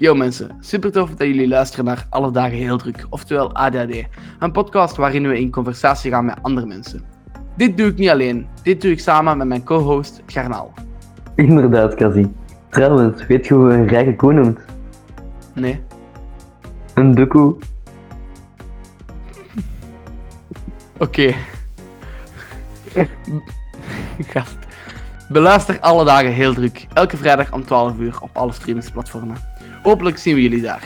Yo mensen, super tof dat jullie luisteren naar Alle Dagen Heel Druk, oftewel ADHD. Een podcast waarin we in conversatie gaan met andere mensen. Dit doe ik niet alleen, dit doe ik samen met mijn co-host Garnaal. Inderdaad, Kazi. Trouwens, weet je hoe je een rijke koe noemt? Nee, Een doekoe. oké. Gast. Beluister Alle Dagen Heel Druk, elke vrijdag om 12 uur op alle streamingsplatformen. Hopelijk zien we jullie daar.